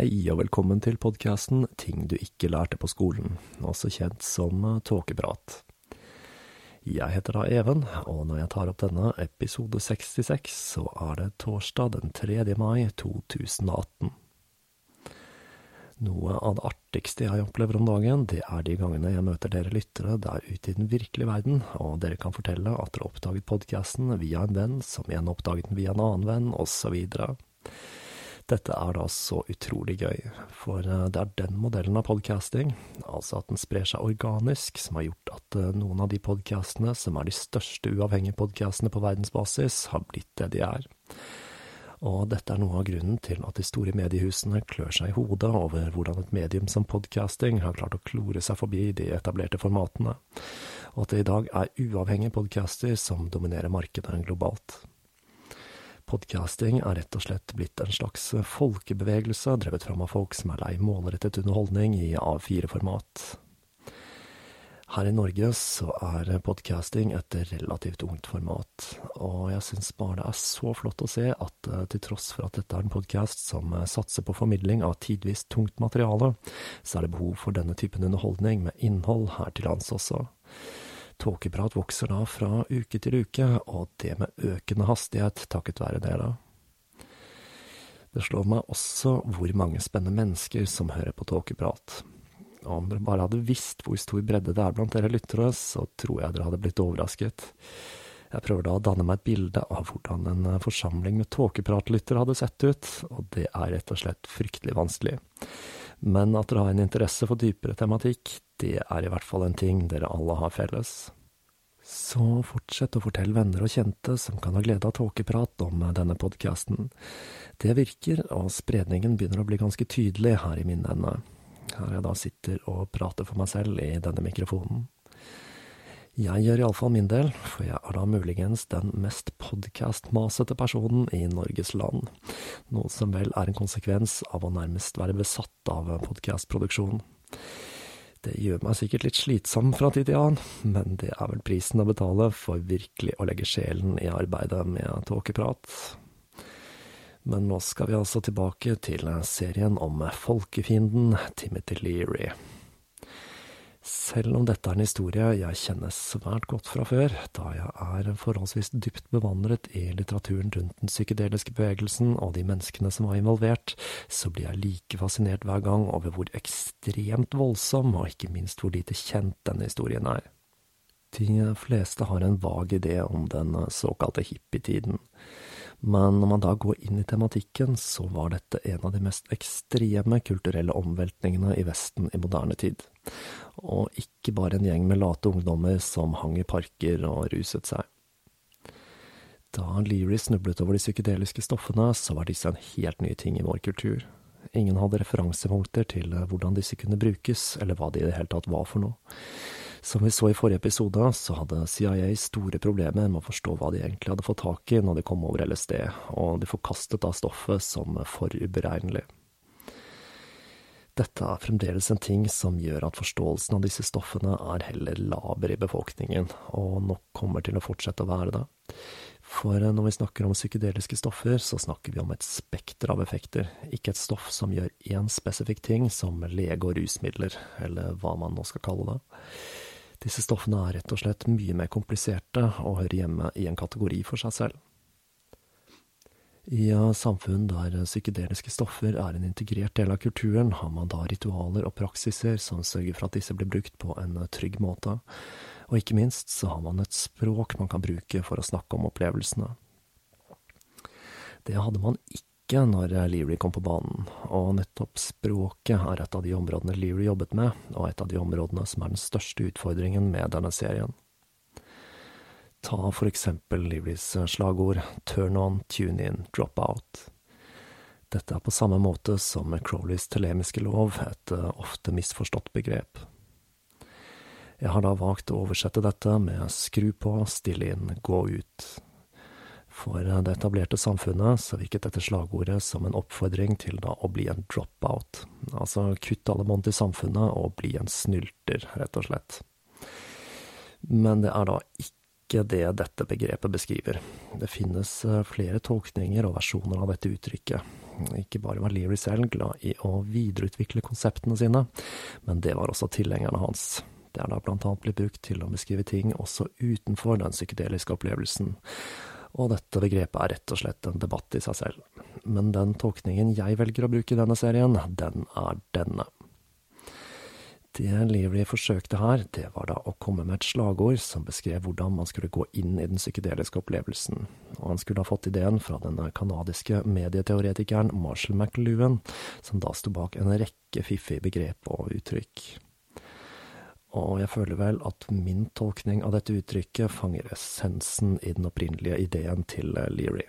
Hei og velkommen til podkasten Ting du ikke lærte på skolen, også kjent som Tåkeprat. Jeg heter da Even, og når jeg tar opp denne, episode 66, så er det torsdag den 3. mai 2018. Noe av det artigste jeg opplever om dagen, det er de gangene jeg møter dere lyttere der ute i den virkelige verden, og dere kan fortelle at dere oppdaget podkasten via en venn, som igjen oppdaget den via en annen venn, osv. Dette er da så utrolig gøy, for eh, det er den modellen av podcasting, altså at den sprer seg organisk, som har gjort at eh, noen av de podcastene som er de største uavhengige podcastene på verdensbasis, har blitt det de er. Og dette er noe av grunnen til at de store mediehusene klør seg i hodet over hvordan et medium som podcasting har klart å klore seg forbi de etablerte formatene, og at det i dag er uavhengige podcaster som dominerer markedet globalt. Podcasting er rett og slett blitt en slags folkebevegelse drevet fram av folk som er lei målrettet underholdning i A4-format. Her i Norge så er podcasting et relativt ungt format, og jeg syns bare det er så flott å se at eh, til tross for at dette er en podkast som eh, satser på formidling av tidvis tungt materiale, så er det behov for denne typen underholdning med innhold her til lands også. Tåkeprat vokser da fra uke til uke, og det med økende hastighet takket være dere. Det slår meg også hvor mange spennende mennesker som hører på tåkeprat. Om dere bare hadde visst hvor stor bredde det er blant dere lyttere, så tror jeg dere hadde blitt overrasket. Jeg prøver da å danne meg et bilde av hvordan en forsamling med tåkepratlyttere hadde sett ut, og det er rett og slett fryktelig vanskelig. Men at dere har en interesse for dypere tematikk, det er i hvert fall en ting dere alle har felles. Så fortsett å fortelle venner og kjente som kan ha glede av tåkeprat om denne podkasten. Det virker, og spredningen begynner å bli ganske tydelig her i min ende, her jeg da sitter og prater for meg selv i denne mikrofonen. Jeg gjør iallfall min del, for jeg er da muligens den mest podkast-masete personen i Norges land, noe som vel er en konsekvens av å nærmest være besatt av podkastproduksjon. Det gjør meg sikkert litt slitsom fra tid til annen, men det er vel prisen å betale for virkelig å legge sjelen i arbeidet med tåkeprat. Men nå skal vi altså tilbake til serien om folkefienden Timothy Leary. Selv om dette er en historie jeg kjenner svært godt fra før, da jeg er forholdsvis dypt bevandret i litteraturen rundt den psykedeliske bevegelsen og de menneskene som var involvert, så blir jeg like fascinert hver gang over hvor ekstremt voldsom, og ikke minst hvor lite kjent denne historien er. De fleste har en vag idé om den såkalte hippietiden. Men når man da går inn i tematikken, så var dette en av de mest ekstreme kulturelle omveltningene i Vesten i moderne tid. Og ikke bare en gjeng med late ungdommer som hang i parker og ruset seg. Da Leary snublet over de psykedeliske stoffene, så var disse en helt ny ting i vår kultur. Ingen hadde referansepunkter til hvordan disse kunne brukes, eller hva de i det hele tatt var for noe. Som vi så i forrige episode, så hadde CIA store problemer med å forstå hva de egentlig hadde fått tak i når de kom over LSD, og de forkastet da stoffet som for uberegnelig. Dette er fremdeles en ting som gjør at forståelsen av disse stoffene er heller laber i befolkningen, og nok kommer til å fortsette å være det. For når vi snakker om psykedeliske stoffer, så snakker vi om et spekter av effekter, ikke et stoff som gjør én spesifikk ting, som lege og rusmidler, eller hva man nå skal kalle det. Disse stoffene er rett og slett mye mer kompliserte og hører hjemme i en kategori for seg selv. I samfunn der psykedeliske stoffer er en integrert del av kulturen, har man da ritualer og praksiser som sørger for at disse blir brukt på en trygg måte, og ikke minst så har man et språk man kan bruke for å snakke om opplevelsene. Det hadde man ikke ikke når Leary kom på banen, og nettopp språket er et av de områdene Leary jobbet med, og et av de områdene som er den største utfordringen med denne serien. Ta for eksempel Learys slagord turn on, tune in, drop out. Dette er på samme måte som Crowleys telemiske lov, et eh, ofte misforstått begrep. Jeg har da valgt å oversette dette med skru på, stille inn, gå ut. For det etablerte samfunnet så virket dette slagordet som en oppfordring til da å bli en drop-out, altså kutte alle bånd til samfunnet og bli en snylter, rett og slett. Men det er da ikke det dette begrepet beskriver. Det finnes eh, flere tolkninger og versjoner av dette uttrykket. Ikke bare var Leary selv glad i å videreutvikle konseptene sine, men det var også tilhengerne hans. Det er da blant annet blitt brukt til å beskrive ting også utenfor den psykedeliske opplevelsen, og dette begrepet er rett og slett en debatt i seg selv. Men den tolkningen jeg velger å bruke i denne serien, den er denne. Det Livry forsøkte her, det var da å komme med et slagord som beskrev hvordan man skulle gå inn i den psykedeliske opplevelsen, og han skulle ha fått ideen fra den canadiske medieteoretikeren Marshall McLuhan, som da sto bak en rekke fiffige begrep og uttrykk og jeg føler vel at min tolkning av dette uttrykket fanger essensen i den opprinnelige ideen til eh, Leary.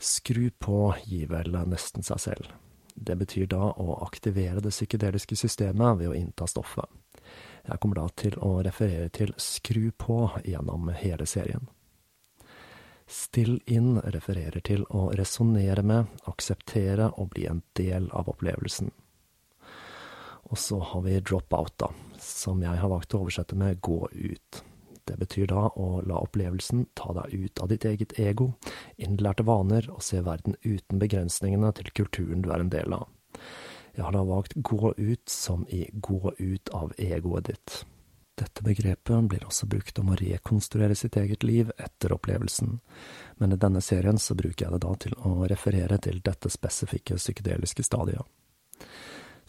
Skru på gir vel nesten seg selv. Det betyr da å aktivere det psykedeliske systemet ved å innta stoffet. Jeg kommer da til å referere til skru på gjennom hele serien. Still inn refererer til å resonnere med, akseptere og bli en del av opplevelsen. Og så har vi drop out, da, som jeg har valgt å oversette med gå ut. Det betyr da å la opplevelsen ta deg ut av ditt eget ego, innlærte vaner og se verden uten begrensningene til kulturen du er en del av. Jeg har da valgt gå ut som i gå ut av egoet ditt. Dette begrepet blir også brukt om å rekonstruere sitt eget liv etter opplevelsen, men i denne serien så bruker jeg det da til å referere til dette spesifikke psykedeliske stadiet.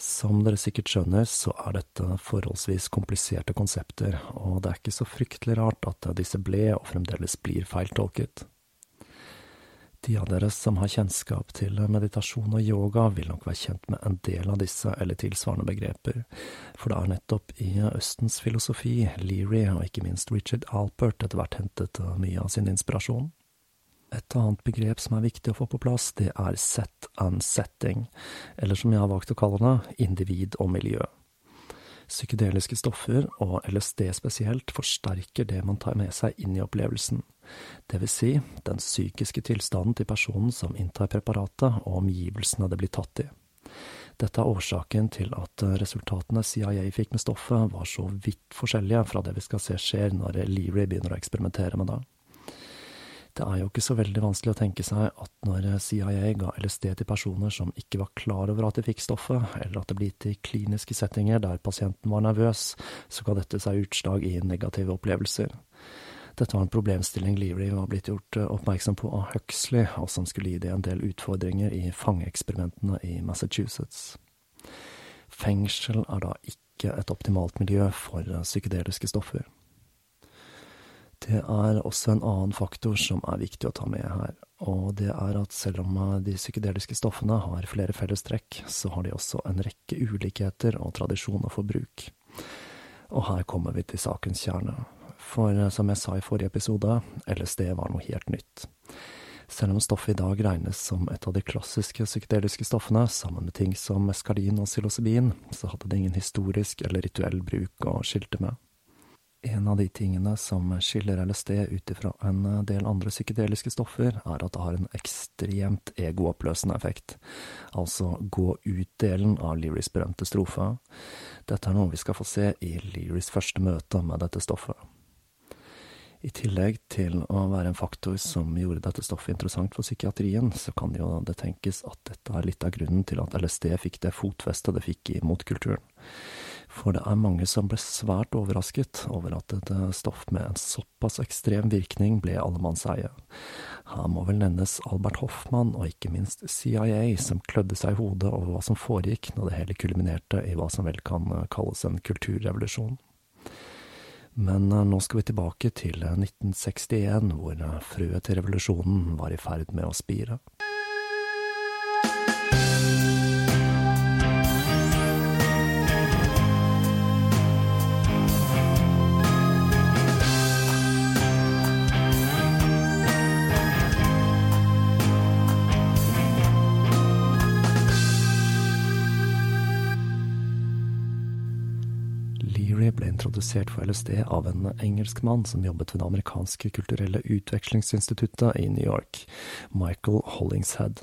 Som dere sikkert skjønner, så er dette forholdsvis kompliserte konsepter, og det er ikke så fryktelig rart at disse ble, og fremdeles blir, feiltolket. De av dere som har kjennskap til meditasjon og yoga, vil nok være kjent med en del av disse eller tilsvarende begreper, for det er nettopp i Østens filosofi Leary og ikke minst Richard Alpert etter hvert hentet mye av sin inspirasjon. Et annet begrep som er viktig å få på plass, det er set and setting, eller som jeg har valgt å kalle det, individ og miljø. Psykedeliske stoffer, og LSD spesielt, forsterker det man tar med seg inn i opplevelsen. Det vil si den psykiske tilstanden til personen som inntar preparatet, og omgivelsene det blir tatt i. Dette er årsaken til at resultatene CIA fikk med stoffet, var så vidt forskjellige fra det vi skal se skjer når Leary begynner å eksperimentere med det. Det er jo ikke så veldig vanskelig å tenke seg at når CIA ga LSD til personer som ikke var klar over at de fikk stoffet, eller at det ble gitt i kliniske settinger der pasienten var nervøs, så ga dette seg utslag i negative opplevelser. Dette var en problemstilling Leary var blitt gjort oppmerksom på av Huxley, og som skulle gi det en del utfordringer i fangeeksperimentene i Massachusetts. Fengsel er da ikke et optimalt miljø for psykedeliske stoffer. Det er også en annen faktor som er viktig å ta med her, og det er at selv om de psykedeliske stoffene har flere fellestrekk, så har de også en rekke ulikheter og tradisjoner for bruk. Og her kommer vi til sakens kjerne, for som jeg sa i forrige episode, LSD var noe helt nytt. Selv om stoffet i dag regnes som et av de klassiske psykedeliske stoffene, sammen med ting som meskalin og psilocybin, så hadde det ingen historisk eller rituell bruk å skilte med. En av de tingene som skiller LSD ut ifra en del andre psykedeliske stoffer, er at det har en ekstremt egooppløsende effekt, altså gå ut-delen av Learys berømte strofe. Dette er noe vi skal få se i Learys første møte med dette stoffet. I tillegg til å være en faktor som gjorde dette stoffet interessant for psykiatrien, så kan jo det tenkes at dette er litt av grunnen til at LSD fikk det fotfestet det fikk i motkulturen. For det er mange som ble svært overrasket over at et stoff med en såpass ekstrem virkning ble allemannseie. Her må vel nevnes Albert Hoffmann og ikke minst CIA, som klødde seg i hodet over hva som foregikk når det hele kulminerte i hva som vel kan kalles en kulturrevolusjon. Men eh, nå skal vi tilbake til 1961, hvor frøet til revolusjonen var i ferd med å spire. Introdusert for LSD av en engelskmann som jobbet ved det amerikanske kulturelle utvekslingsinstituttet i New York, Michael Hollingshead.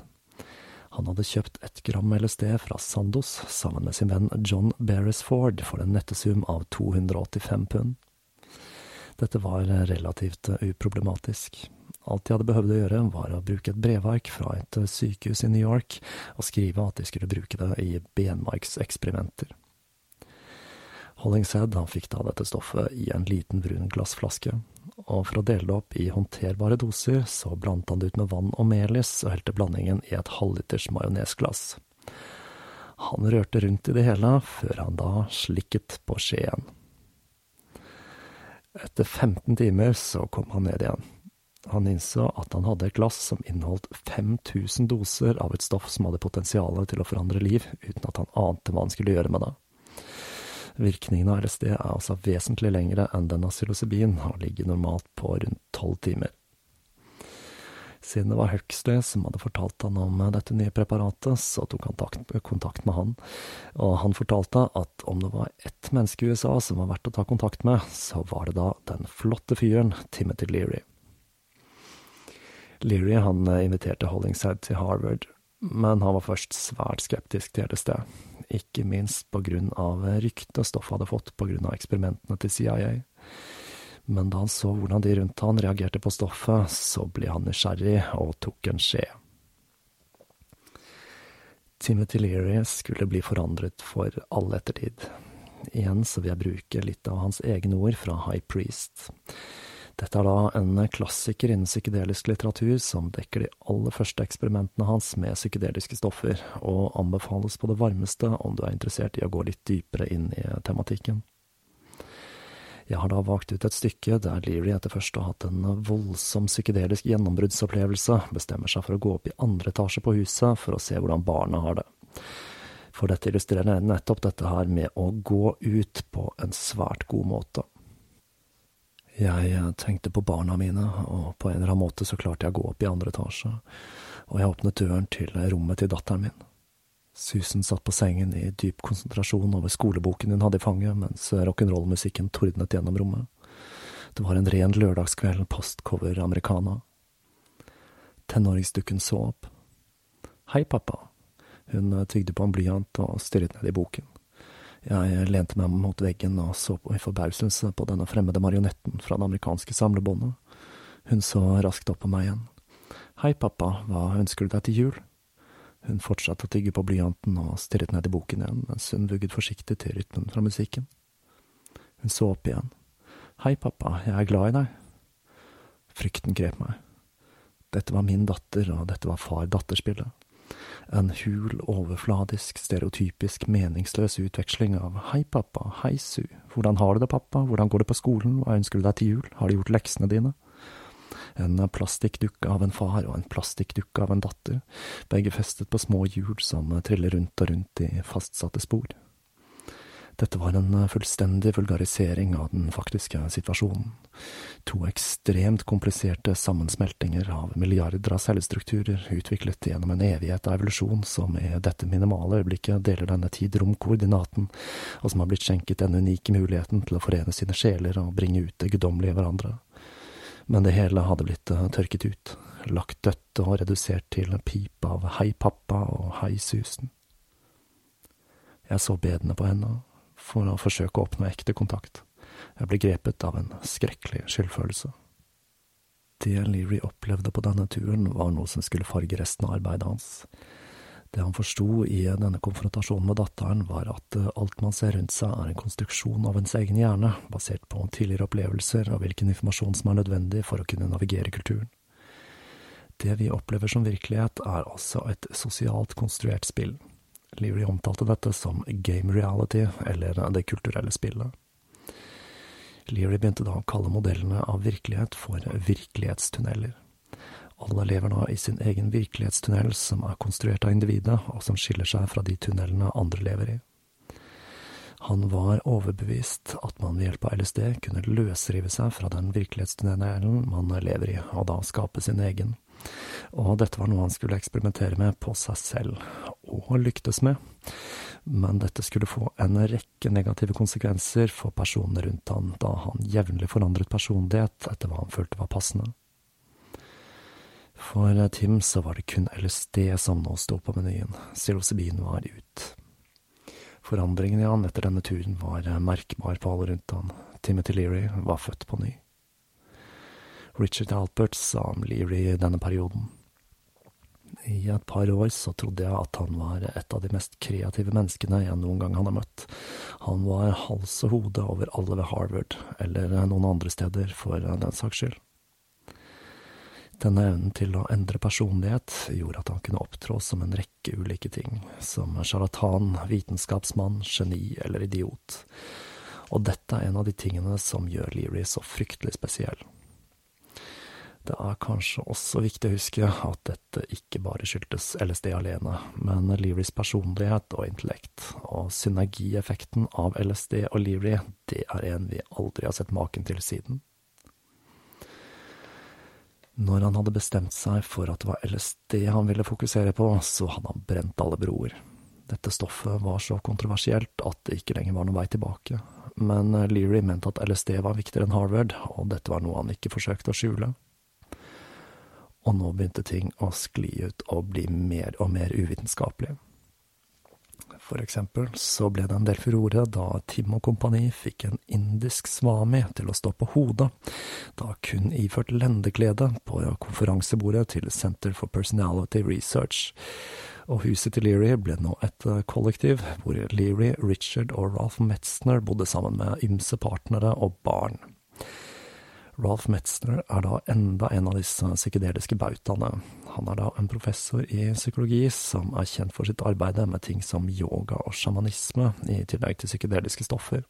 Han hadde kjøpt ett gram LSD fra Sandos sammen med sin venn John Beresford for en nettesum av 285 pund. Dette var relativt uproblematisk. Alt de hadde behøvd å gjøre, var å bruke et brevark fra et sykehus i New York og skrive at de skulle bruke det i benmarkseksperimenter. Hollingshead han fikk da dette stoffet i en liten brun glassflaske, og for å dele det opp i håndterbare doser, så blandet han det ut med vann og melis og helte blandingen i et halvliters majonesglass. Han rørte rundt i det hele, før han da slikket på skjeen. Etter 15 timer så kom han ned igjen. Han innså at han hadde et glass som inneholdt 5000 doser av et stoff som hadde potensial til å forandre liv, uten at han ante hva han skulle gjøre med det. Virkningen av LSD er altså vesentlig lengre enn den av psilocybin, og ligger normalt på rundt tolv timer. Siden det var Huxley som hadde fortalt han om dette nye preparatet, så tok han kontakt med han, og han fortalte at om det var ett menneske i USA som var verdt å ta kontakt med, så var det da den flotte fyren Timothy Leary. Leary han inviterte Hollingshead til Harvard, men han var først svært skeptisk til LSD, ikke minst på grunn av ryktet stoffet hadde fått på grunn av eksperimentene til CIA. Men da han så hvordan de rundt han reagerte på stoffet, så ble han nysgjerrig og tok en skje. Timothy Leary skulle bli forandret for all ettertid. Igjen så vil jeg bruke litt av hans egne ord fra High Priest. Dette er da en klassiker innen psykedelisk litteratur som dekker de aller første eksperimentene hans med psykedeliske stoffer, og anbefales på det varmeste om du er interessert i å gå litt dypere inn i tematikken. Jeg har da valgt ut et stykke der Leary etter først å ha hatt en voldsom psykedelisk gjennombruddsopplevelse, bestemmer seg for å gå opp i andre etasje på huset for å se hvordan barna har det. For dette illustrerer nettopp dette her med å gå ut på en svært god måte. Jeg eh, tenkte på barna mine, og på en eller annen måte så klarte jeg å gå opp i andre etasje, og jeg åpnet døren til rommet til datteren min. Susan satt på sengen i dyp konsentrasjon over skoleboken hun hadde i fanget, mens rock'n'roll-musikken tordnet gjennom rommet. Det var en ren lørdagskveld postcover americana. Tenåringsdukken så opp. Hei, pappa. Hun tygde på en blyant og stirret ned i boken. Jeg lente meg mot veggen og så på, i forbauselse på denne fremmede marionetten fra det amerikanske samlebåndet. Hun så raskt opp på meg igjen. Hei, pappa, hva ønsker du deg til jul? Hun fortsatte å tygge på blyanten og stirret ned i boken igjen mens hun vugget forsiktig til rytmen fra musikken. Hun så opp igjen. Hei, pappa, jeg er glad i deg. Frykten grep meg. Dette var min datter, og dette var far-datter-spillet. En hul, overfladisk, stereotypisk, meningsløs utveksling av hei, pappa, hei, Su, hvordan har du det, pappa, hvordan går det på skolen, hva ønsker du deg til jul, har du gjort leksene dine? En plastikkdukke av en far og en plastikkdukke av en datter, begge festet på små hjul som triller rundt og rundt i fastsatte spor. Dette var en fullstendig vulgarisering av den faktiske situasjonen. To ekstremt kompliserte sammensmeltinger av milliarder av cellestrukturer utviklet gjennom en evighet av evolusjon som i dette minimale øyeblikket deler denne tid-rom-koordinaten, og som har blitt skjenket den unike muligheten til å forene sine sjeler og bringe ut det guddommelige i hverandre men det hele hadde blitt eh, tørket ut, lagt dødt og redusert til en pip av hei pappa og hei susen. Jeg så bedene på henne for å forsøke å oppnå ekte kontakt. Jeg ble grepet av en skrekkelig skyldfølelse. Det Leary opplevde på denne turen, var noe som skulle farge resten av arbeidet hans. Det han forsto i denne konfrontasjonen med datteren, var at alt man ser rundt seg, er en konstruksjon av ens egen hjerne, basert på tidligere opplevelser og hvilken informasjon som er nødvendig for å kunne navigere kulturen. Det vi opplever som virkelighet, er altså et sosialt konstruert spill. Leary omtalte dette som game reality, eller det kulturelle spillet. Leary begynte da å kalle modellene av virkelighet for virkelighetstunneler. Alle lever nå i sin egen virkelighetstunnel som er konstruert av individet, og som skiller seg fra de tunnelene andre lever i. Han var overbevist at man ved hjelp av LSD kunne løsrive seg fra den virkelighetstunnelen man lever i, og da skape sin egen. Og dette var noe han skulle eksperimentere med på seg selv, og lyktes med. Men dette skulle få en rekke negative konsekvenser for personene rundt han, da han jevnlig forandret personlighet etter hva han følte var passende. For Tim så var det kun LSD som nå sto på menyen, psilocybin var ut. Forandringen i han etter denne turen var merkbar på alle rundt han, Timothy Leary var født på ny. Richard Alpert sa om Leary i denne perioden. I et par år så trodde jeg at han var et av de mest kreative menneskene jeg noen gang hadde møtt. Han var hals og hode over alle ved Harvard, eller noen andre steder for den saks skyld. Denne evnen til å endre personlighet gjorde at han kunne opptrå som en rekke ulike ting, som sjarlatan, vitenskapsmann, geni eller idiot. Og dette er en av de tingene som gjør Leary så fryktelig spesiell. Det er kanskje også viktig å huske at dette ikke bare skyldtes LSD alene, men Learys personlighet og intellekt, og synergieffekten av LSD og Leary, det er en vi aldri har sett maken til siden. Når han hadde bestemt seg for at det var LSD han ville fokusere på, så hadde han brent alle broer. Dette stoffet var så kontroversielt at det ikke lenger var noen vei tilbake, men Leary mente at LSD var viktigere enn Harvard, og dette var noe han ikke forsøkte å skjule. Og nå begynte ting å skli ut og bli mer og mer uvitenskapelige. For eksempel så ble det en del furore da Tim og kompani fikk en indisk svami til å stå på hodet, da kun iført lendeklede på konferansebordet til Center for Personality Research. Og huset til Leary ble nå et kollektiv, hvor Leary, Richard og Ralph Metzner bodde sammen med ymse partnere og barn. Ralph Metzner er da enda en av disse psykedeliske bautaene. Han er da en professor i psykologi som er kjent for sitt arbeid med ting som yoga og sjamanisme, i tillegg til psykedeliske stoffer.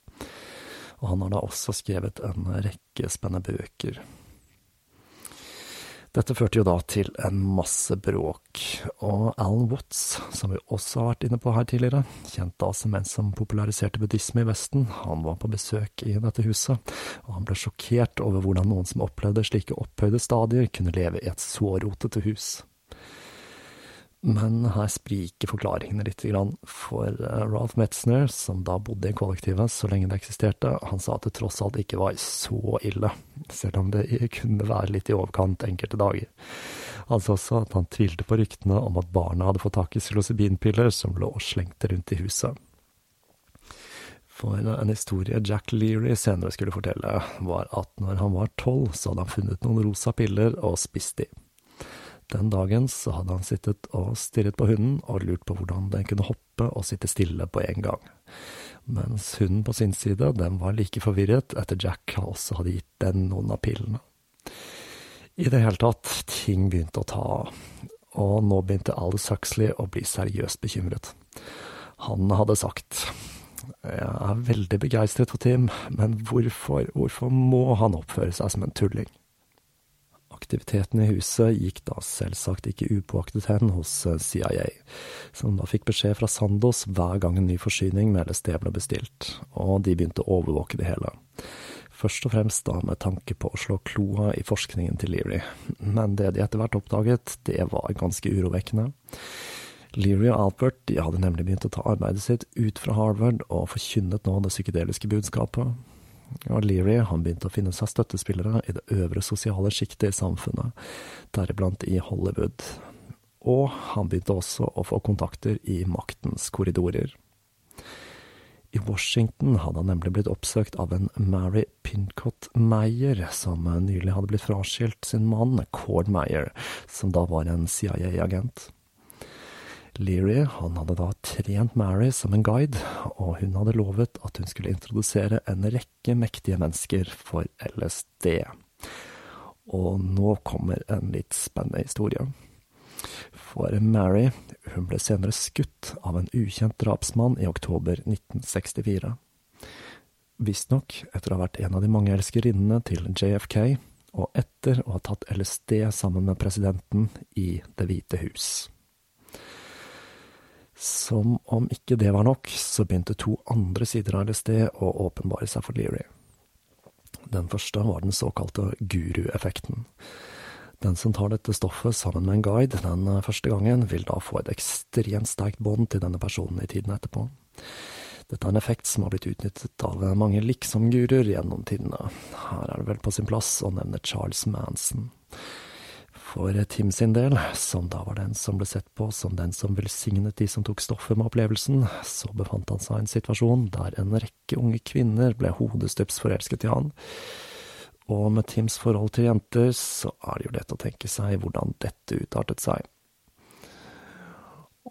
Og han har da også skrevet en rekke spennende bøker. Dette førte jo da til en masse bråk, og Alan Watts, som vi også har vært inne på her tidligere, kjent da som en som populariserte buddhisme i Vesten, han var på besøk i dette huset, og han ble sjokkert over hvordan noen som opplevde slike opphøyde stadier, kunne leve i et så rotete hus. Men her spriker forklaringene litt, for eh, Ralph Metzner, som da bodde i kollektivet så lenge det eksisterte, han sa at det tross alt ikke var så ille, selv om det kunne være litt i overkant enkelte dager. Han sa også at han tvilte på ryktene om at barna hadde fått tak i psilocybinpiller som lå og slengte rundt i huset. For en historie Jack Leary senere skulle fortelle, var at når han var tolv, så hadde han funnet noen rosa piller og spist de. Den dagen så hadde han sittet og stirret på hunden og lurt på hvordan den kunne hoppe og sitte stille på en gang, mens hunden på sin side, den var like forvirret etter Jack også hadde gitt den noen av pillene. I det hele tatt, ting begynte å ta av, og nå begynte Alice Huxley å bli seriøst bekymret. Han hadde sagt jeg er veldig begeistret for Tim, men hvorfor, hvorfor må han oppføre seg som en tulling? Aktiviteten i huset gikk da selvsagt ikke upåaktet hen hos eh, CIA, som da fikk beskjed fra Sandos hver gang en ny forsyning med LSD ble bestilt, og de begynte å overvåke det hele. Først og fremst da med tanke på å slå kloa i forskningen til Leary, men det de etter hvert oppdaget, det var ganske urovekkende. Leary og Albert de hadde nemlig begynt å ta arbeidet sitt ut fra Harvard og forkynnet nå det psykedeliske budskapet, Leary han begynte å finne seg støttespillere i det øvre sosiale sjiktet i samfunnet, deriblant i Hollywood. Og han begynte også å få kontakter i maktens korridorer. I Washington hadde han nemlig blitt oppsøkt av en Mary Pincott Meyer, som nylig hadde blitt fraskilt sin mann, Cord Meyer, som da var en CIA-agent. Leary han hadde da trent Mary som en guide, og hun hadde lovet at hun skulle introdusere en rekke mektige mennesker for LSD. Og nå kommer en litt spennende historie. For Mary hun ble senere skutt av en ukjent drapsmann i oktober 1964. Visstnok etter å ha vært en av de mange elskerinnene til JFK, og etter å ha tatt LSD sammen med presidenten i Det hvite hus. Som om ikke det var nok, så begynte to andre sider av LSD å åpenbare seg for Leary. Den første var den såkalte guru-effekten. Den som tar dette stoffet sammen med en guide den første gangen, vil da få et ekstremt sterkt bånd til denne personen i tiden etterpå. Dette er en effekt som har blitt utnyttet av mange liksom-guruer gjennom tidene. Her er det vel på sin plass å nevne Charles Manson. For Tim sin del, som da var den som ble sett på som den som velsignet de som tok stoffet med opplevelsen, så befant han seg i en situasjon der en rekke unge kvinner ble hodestups forelsket i han. Og med Tims forhold til jenter, så er det jo lett å tenke seg hvordan dette utartet seg.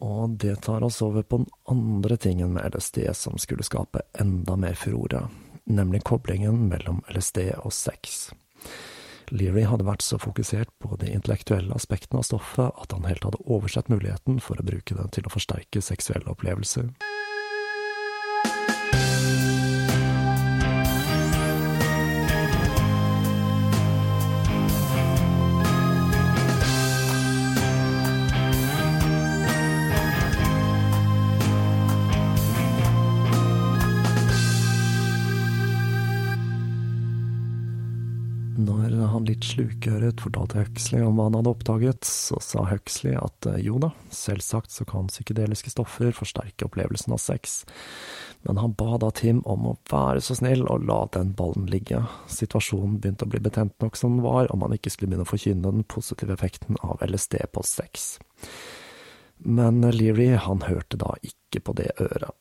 Og det tar oss over på den andre tingen med LSD som skulle skape enda mer furore, nemlig koblingen mellom LSD og sex. Leary hadde vært så fokusert på de intellektuelle aspektene av stoffet at han helt hadde oversett muligheten for å bruke det til å forsterke seksuelle opplevelser. Litt slukøret fortalte Huxley om hva han hadde oppdaget, så sa Huxley at eh, jo da, selvsagt så kan psykedeliske stoffer forsterke opplevelsen av sex, men han ba da Tim om å være så snill og la den ballen ligge. Situasjonen begynte å bli betent nok som den var, om han ikke skulle begynne å forkynne den positive effekten av LSD på sex. Men Leary, han hørte da ikke på det øret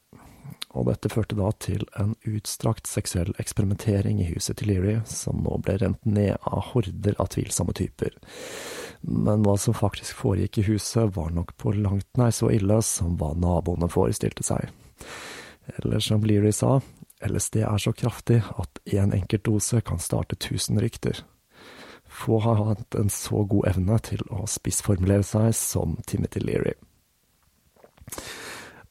og dette førte da til en utstrakt seksuell eksperimentering i huset til Leary, som nå ble rent ned av horder av tvilsomme typer. Men hva som faktisk foregikk i huset, var nok på langt nær så ille som hva naboene forestilte seg. Eller som Leary sa, LSD er så kraftig at én en enkelt dose kan starte tusen rykter. Få har hatt en så god evne til å spissformulere seg som Timothy Leary.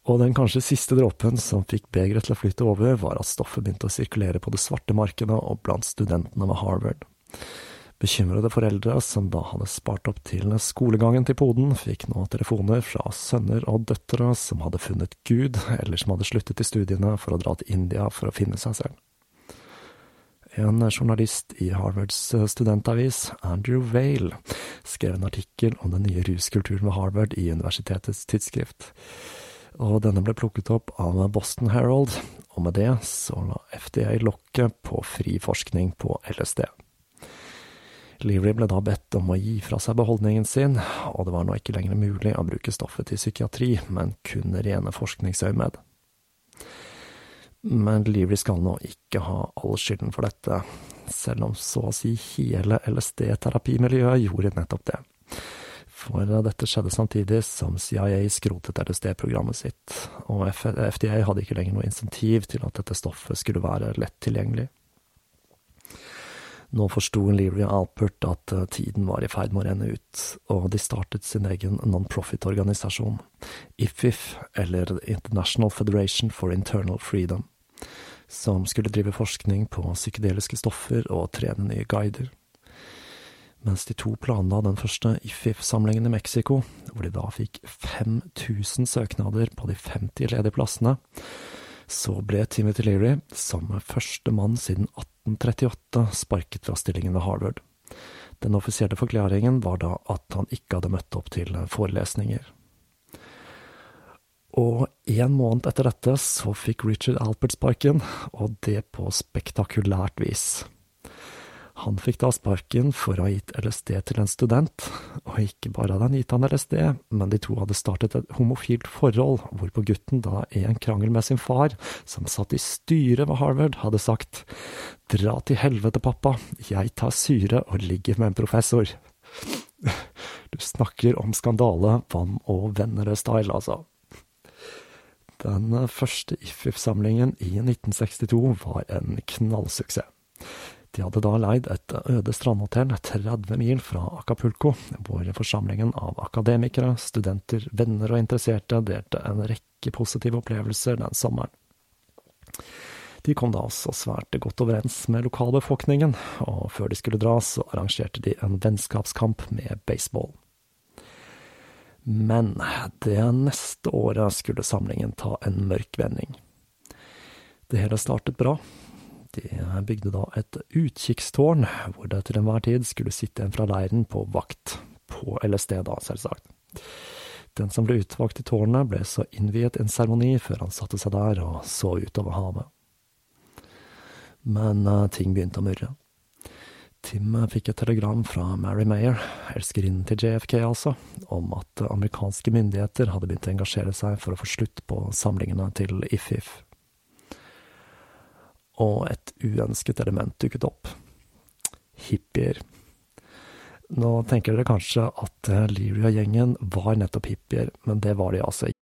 Og den kanskje siste dråpen som fikk begeret til å flyte over, var at stoffet begynte å sirkulere på det svarte markedet og blant studentene ved Harvard. Bekymrede foreldre, som da hadde spart opp til skolegangen til poden, fikk nå telefoner fra sønner og døtre som hadde funnet Gud, eller som hadde sluttet i studiene for å dra til India for å finne seg selv. En journalist i Harvards studentavis, Andrew Vale, skrev en artikkel om den nye ruskulturen ved Harvard i universitetets tidsskrift. Og denne ble plukket opp av Boston Herald, og med det så la FDA lokket på fri forskning på LSD. Leary ble da bedt om å gi fra seg beholdningen sin, og det var nå ikke lenger mulig å bruke stoffet til psykiatri, men kun rene forskningsøyemed. Men Leary skal nå ikke ha all skylden for dette, selv om så å si hele LSD-terapimiljøet gjorde nettopp det. For dette skjedde samtidig som CIA skrotet LSD-programmet sitt, og FDA hadde ikke lenger noe insentiv til at dette stoffet skulle være lett tilgjengelig. Nå forsto Leary Alpert at eh, tiden var i ferd med å renne ut, og de startet sin egen non-profit-organisasjon, IFIF, eller International Federation for Internal Freedom, som skulle drive forskning på psykedeliske stoffer og trene nye guider. Mens de to planla den første IFIF-samlingen i Mexico, hvor de da fikk 5000 søknader på de 50 ledige plassene, så ble Timothy Leary, som første mann siden 1838, sparket fra stillingen ved Harvard. Den offisielle forklaringen var da at han ikke hadde møtt opp til forelesninger. Og en måned etter dette så fikk Richard Alpert sparken, og det på spektakulært vis. Han fikk da sparken for å ha gitt LSD til en student, og ikke bare hadde han gitt han LSD, men de to hadde startet et homofilt forhold, hvorpå gutten da i en krangel med sin far, som satt i styret ved Harvard, hadde sagt dra til helvete, pappa, jeg tar syre og ligger med en professor. Du snakker om skandale, vann og venner-style, altså. Den første IFIF-samlingen i 1962 var en knallsuksess. De hadde da leid et øde strandhotell 30 mil fra Acapulco, hvor forsamlingen av akademikere, studenter, venner og interesserte delte en rekke positive opplevelser den sommeren. De kom da også svært godt overens med lokalbefolkningen, og før de skulle dra, så arrangerte de en vennskapskamp med baseball. Men det neste året skulle samlingen ta en mørk vending. Det hele startet bra, de bygde da et utkikkstårn, hvor det til enhver tid skulle sitte en fra leiren på vakt. På LSD, da, selvsagt. Den som ble utvalgt i tårnet, ble så innviet en seremoni før han satte seg der og så utover havet. Men uh, ting begynte å murre. Tim fikk et telegram fra Mary Mayer, elskerinnen til JFK altså, om at amerikanske myndigheter hadde begynt å engasjere seg for å få slutt på samlingene til IFIF og et uønsket element dukket opp. Hippier. Nå tenker dere kanskje at eh, Lyria-gjengen var nettopp hippier, men det var de altså ikke.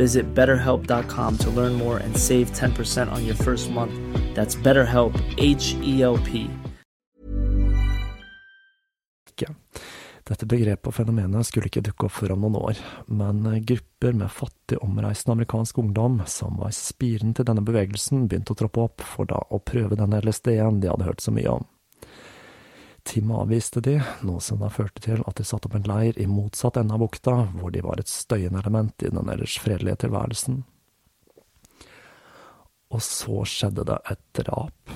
Visit betterhelp.com to learn more and save 10% on your first month. That's BetterHelp, H E L P. Dette begrepet og fenomenet skulle ikke dukke opp før om noen år, men grupper med fattig, omreisende amerikansk ungdom som var spiren til denne bevegelsen, begynte å troppe opp for da å prøve denne LSD-en de hadde hørt så mye om. Tim avviste de, noe som da førte til at de satte opp en leir i motsatt ende av bukta, hvor de var et støyende element i den ellers fredelige tilværelsen. Og så skjedde det et drap.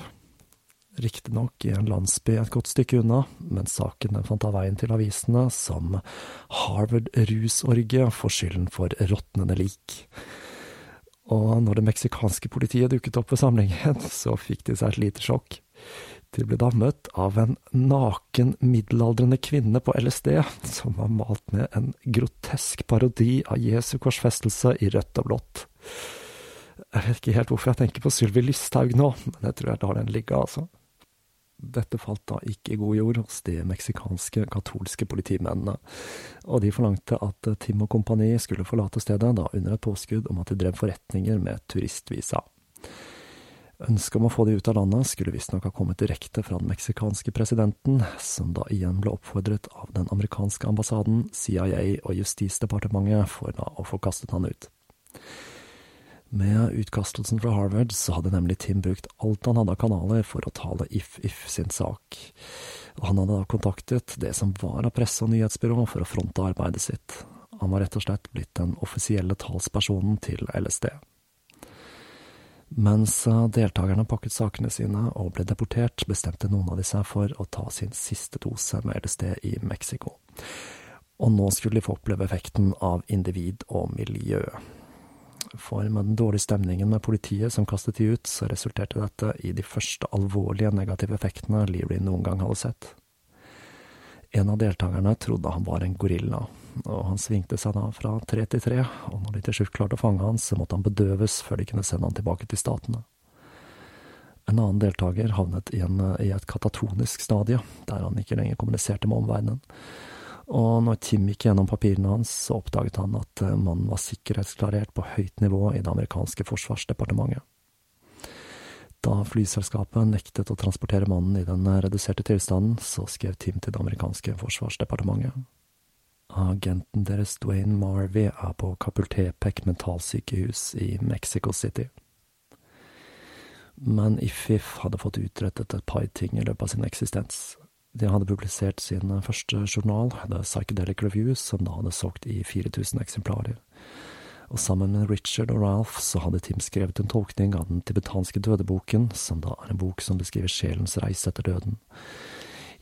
Riktignok i en landsby et godt stykke unna, men saken den fant av veien til avisene som Harvard-rusorgie får skylden for råtnende lik. Og når det meksikanske politiet dukket opp ved samlingen, så fikk de seg et lite sjokk. De ble da møtt av en naken, middelaldrende kvinne på LSD, som var malt med en grotesk parodi av Jesu korsfestelse i rødt og blått. Jeg vet ikke helt hvorfor jeg tenker på Sylvi Listhaug nå, men jeg tror jeg lar den ligge, altså. Dette falt da ikke i god jord hos de meksikanske katolske politimennene, og de forlangte at Tim og kompani skulle forlate stedet, da under et påskudd om at de drev forretninger med turistvisa. Ønsket om å få de ut av landet skulle visstnok ha kommet direkte fra den meksikanske presidenten, som da igjen ble oppfordret av den amerikanske ambassaden, CIA og Justisdepartementet for da å få kastet han ut. Med utkastelsen fra Harvard så hadde nemlig Tim brukt alt han hadde av kanaler for å tale If-If sin sak, han hadde da kontaktet det som var av presse- og nyhetsbyrå for å fronte arbeidet sitt. Han var rett og slett blitt den offisielle talspersonen til LSD. Mens deltakerne pakket sakene sine og ble deportert, bestemte noen av de seg for å ta sin siste dose med LSD i Mexico. Og nå skulle de få oppleve effekten av individ og miljø. For med den dårlige stemningen med politiet som kastet de ut, så resulterte dette i de første alvorlige negative effektene Leary noen gang hadde sett. En av deltakerne trodde han var en gorilla, og han svingte seg da fra tre til tre, og når de til slutt klarte å fange han, så måtte han bedøves før de kunne sende han tilbake til statene. En annen deltaker havnet i, en, i et katatonisk stadie, der han ikke lenger kommuniserte med omverdenen. Og når Tim gikk gjennom papirene hans, så oppdaget han at eh, mannen var sikkerhetsklarert på høyt nivå i det amerikanske forsvarsdepartementet. Da flyselskapet nektet å transportere mannen i den reduserte tilstanden, så skrev Tim til det amerikanske forsvarsdepartementet. Agenten deres Dwayne Marvey er på Capultepec mentalsykehus i Mexico City. Men If-If hadde fått utrettet et par ting i løpet av sin eksistens. De hadde publisert sin første journal, The Psychedelic Reviews, som da hadde solgt i 4000 eksemplarer og sammen med Richard og Ralph så hadde Tim skrevet en tolkning av den tibetanske dødeboken, som da er en bok som beskriver sjelens reise etter døden.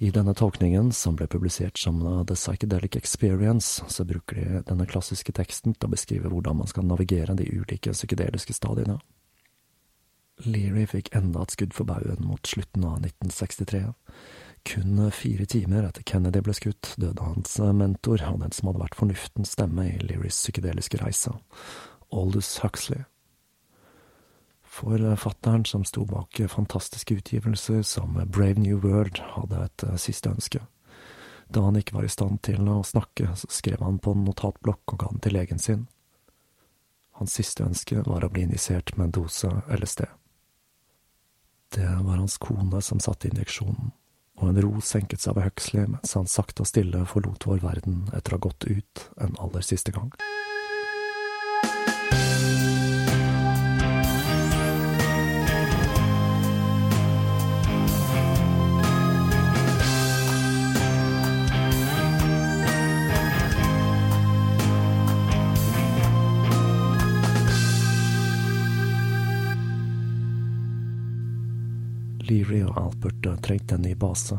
I denne tolkningen, som ble publisert som The Psychedelic Experience, så bruker de denne klassiske teksten til å beskrive hvordan man skal navigere de ulike psykedeliske stadiene. Leary fikk enda et skudd for baugen mot slutten av 1963. Kun fire timer etter Kennedy ble skutt, døde hans mentor og den som hadde vært fornuftens stemme i Learys psykedeliske reise, Aldous Huxley. Forfatteren som sto bak fantastiske utgivelser som Brave New World, hadde et siste ønske. Da han ikke var i stand til å snakke, så skrev han på en notatblokk og ga den til legen sin. Hans siste ønske var å bli injisert med en dose LSD. Det var hans kone som satte injeksjonen og en ro senket seg over Huxley mens han sakte og stille forlot vår verden etter å ha gått ut en aller siste gang. Leary og Albert trengte en ny base,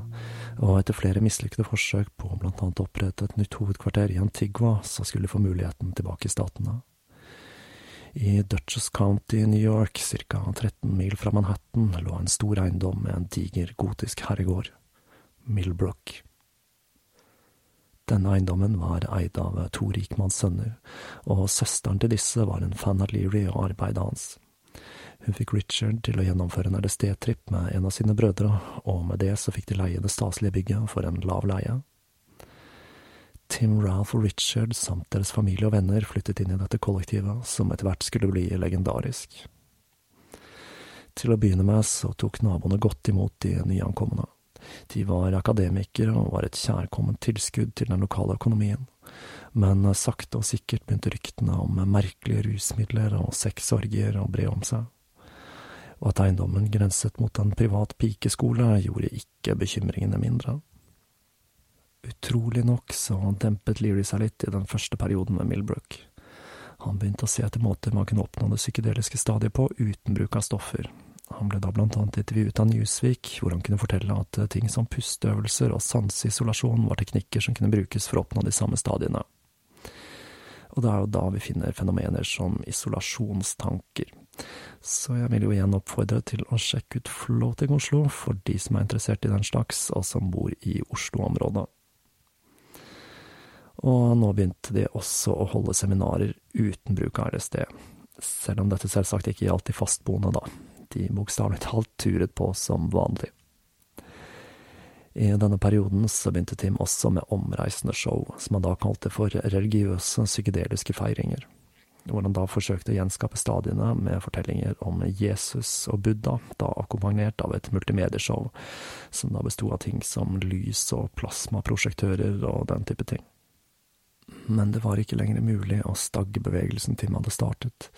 og etter flere mislykkede forsøk på blant annet å opprette et nytt hovedkvarter i Antigua, så skulle de få muligheten tilbake i statene. I Dutchess County i New York, ca 13 mil fra Manhattan, lå en stor eiendom med en diger gotisk herregård, Millbrook. Denne eiendommen var eid av to rikmannssønner, og søsteren til disse var en fan av Leary og arbeidet hans. Hun fikk Richard til å gjennomføre en LSD-tripp med en av sine brødre, og med det så fikk de leie det staselige bygget for en lav leie. Tim, Ralph og Richard samt deres familie og venner flyttet inn i dette kollektivet, som etter hvert skulle bli legendarisk. Til å begynne med så tok naboene godt imot de nyankomne. De var akademikere og var et kjærkomment tilskudd til den lokale økonomien, men sakte og sikkert begynte ryktene om merkelige rusmidler og sexorgier å bre om seg og at eiendommen grenset mot en privat pikeskole, gjorde ikke bekymringene mindre. Utrolig nok så dempet Leary seg litt i den første perioden med Millbrook. Han begynte å se etter måter man kunne oppnå det psykedeliske stadiet på uten bruk av stoffer. Han ble da blant annet intervjuet av Newsweek, hvor han kunne fortelle at ting som pusteøvelser og sanseisolasjon var teknikker som kunne brukes for å oppnå de samme stadiene. Og det er jo da vi finner fenomener som isolasjonstanker. Så jeg vil jo igjen oppfordre til å sjekke ut Floating Oslo for de som er interessert i den slags, og som bor i Oslo-området. Og nå begynte de også å holde seminarer uten bruk av RSD, selv om dette selvsagt ikke gjaldt de fastboende, da. De bokstavelig talt turet på som vanlig. I denne perioden så begynte Tim også med omreisende show, som han da kalte for religiøse psykedeliske feiringer, hvor han da forsøkte å gjenskape stadiene med fortellinger om Jesus og Buddha, da akkompagnert av et multimedieshow, som da besto av ting som lys og plasmaprosjektører og den type ting men det var ikke lenger mulig å stagge bevegelsen Tim hadde startet,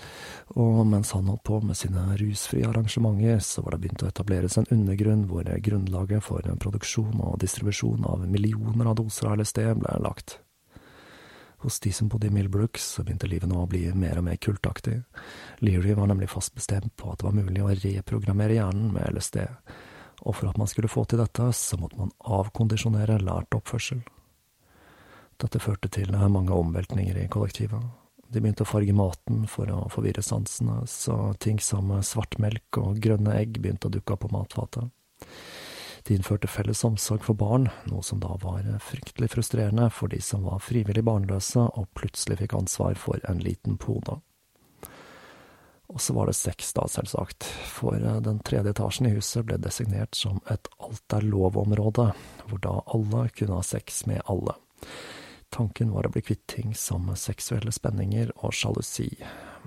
og mens han holdt på med sine rusfrie arrangementer, så var det begynt å etableres en undergrunn hvor grunnlaget for produksjon og distribusjon av millioner av doser av LSD ble lagt. Hos de som bodde i Millbrook, så begynte livet nå å bli mer og mer kultaktig. Leary var nemlig fast bestemt på at det var mulig å reprogrammere hjernen med LSD, og for at man skulle få til dette, så måtte man avkondisjonere lært oppførsel. Dette førte til mange omveltninger i kollektivet. De begynte å farge maten for å forvirre sansene, så ting som svartmelk og grønne egg begynte å dukke opp på matfatet. De innførte felles omsorg for barn, noe som da var fryktelig frustrerende for de som var frivillig barnløse og plutselig fikk ansvar for en liten pode. Og så var det sex, da, selvsagt, for den tredje etasjen i huset ble designert som et alt er lov-område, hvor da alle kunne ha sex med alle. Tanken var å bli kvitt ting som seksuelle spenninger og sjalusi,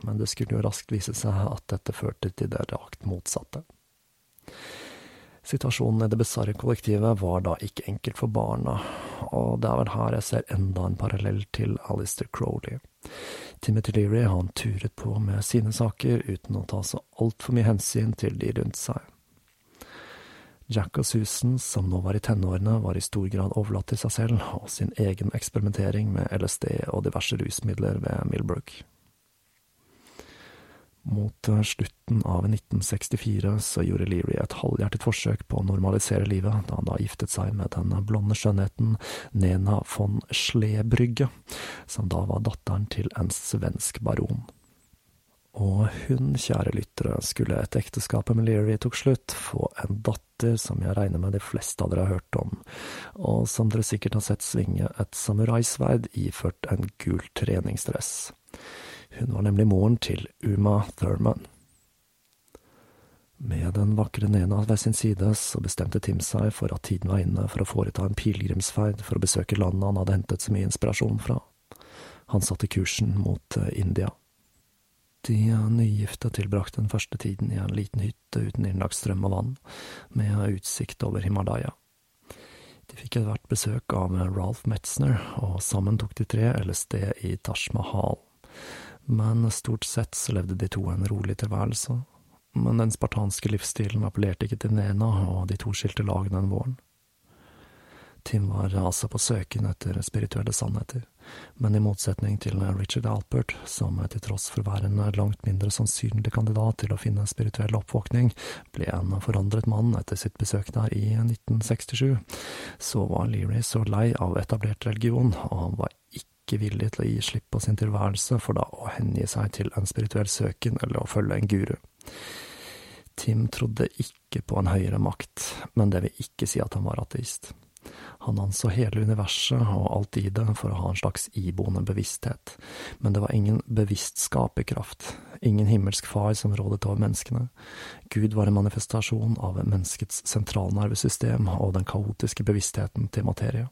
men det skulle jo raskt vise seg at dette førte til det rakt motsatte. Situasjonen i det bisarre kollektivet var da ikke enkelt for barna, og det er vel her jeg ser enda en parallell til Alistair Crowley. Timothy Leary han turet på med sine saker uten å ta så altfor mye hensyn til de rundt seg. Jack og Susan, som nå var i tenårene, var i stor grad overlatt til seg selv og sin egen eksperimentering med LSD og diverse rusmidler ved Millbrook. Mot eh, slutten av 1964 så gjorde Leary et halvhjertet forsøk på å normalisere livet, da han da giftet seg med den blonde skjønnheten Nena von Schlebrygge, som da var datteren til en svensk baron. Og hun, kjære lyttere, skulle etter ekteskapet med Leary tok slutt, få en datter som jeg regner med de fleste av dere har hørt om, og som dere sikkert har sett svinge et samuraisverd iført en gul treningsdress. Hun var nemlig moren til Uma Thurman. Med den vakre Nena ved sin side, så bestemte Tim seg for at tiden var inne for å foreta en pilegrimsferd for å besøke landet han hadde hentet så mye inspirasjon fra. Han satte kursen mot eh, India. De nygifte tilbrakte den første tiden i en liten hytte uten innlagt strøm og vann, med utsikt over Himalaya. De fikk ethvert hvert besøk av Ralph Metzner, og sammen tok de tre LSD i Taj Mahal. Men stort sett så levde de to en rolig tilværelse. Men den spartanske livsstilen appellerte ikke til Nena, og de to skilte lag den våren. Tim var altså på søken etter spirituelle sannheter, men i motsetning til Richard Alpert, som til tross for å være en langt mindre sannsynlig kandidat til å finne spirituell oppvåkning, ble en forandret mann etter sitt besøk der i 1967, så var Leary så lei av etablert religion, og han var ikke villig til å gi slipp på sin tilværelse for da å hengi seg til en spirituell søken eller å følge en guru. Tim trodde ikke på en høyere makt, men det vil ikke si at han var ateist. Han anså hele universet og alt i det for å ha en slags iboende bevissthet, men det var ingen bevisst skaperkraft, ingen himmelsk far som rådet over menneskene. Gud var en manifestasjon av menneskets sentralnervesystem og den kaotiske bevisstheten til materie.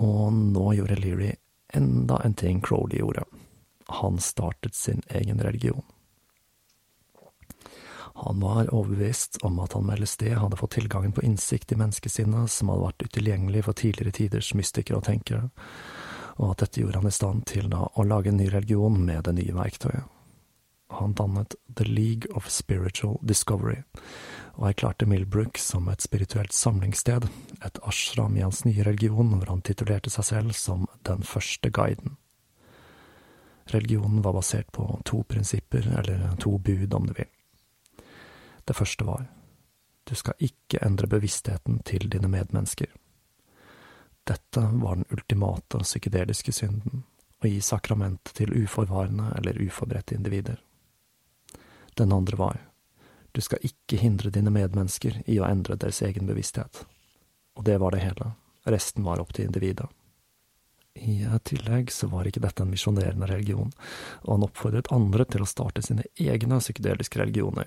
Og nå gjorde Leary enda en ting Crowley gjorde. Han startet sin egen religion. Han var overbevist om at han med LSD hadde fått tilgangen på innsikt i menneskesinnet som hadde vært utilgjengelig for tidligere tiders mystikere og tenkere, og at dette gjorde han i stand til da å lage en ny religion med det nye verktøyet. Han dannet The League of Spiritual Discovery, og erklærte Millbrook som et spirituelt samlingssted, et ashram i hans nye religion, hvor han titulerte seg selv som den første guiden. Religionen var basert på to prinsipper, eller to bud, om du vil. Det første var du skal ikke endre bevisstheten til dine medmennesker. Dette var den ultimate psykedeliske synden, å gi sakramentet til uforvarende eller uforberedte individer. Den andre var du skal ikke hindre dine medmennesker i å endre deres egen bevissthet. Og det var det hele. Resten var opp til individet. I tillegg så var ikke dette en misjonerende religion, og han oppfordret andre til å starte sine egne psykedeliske religioner.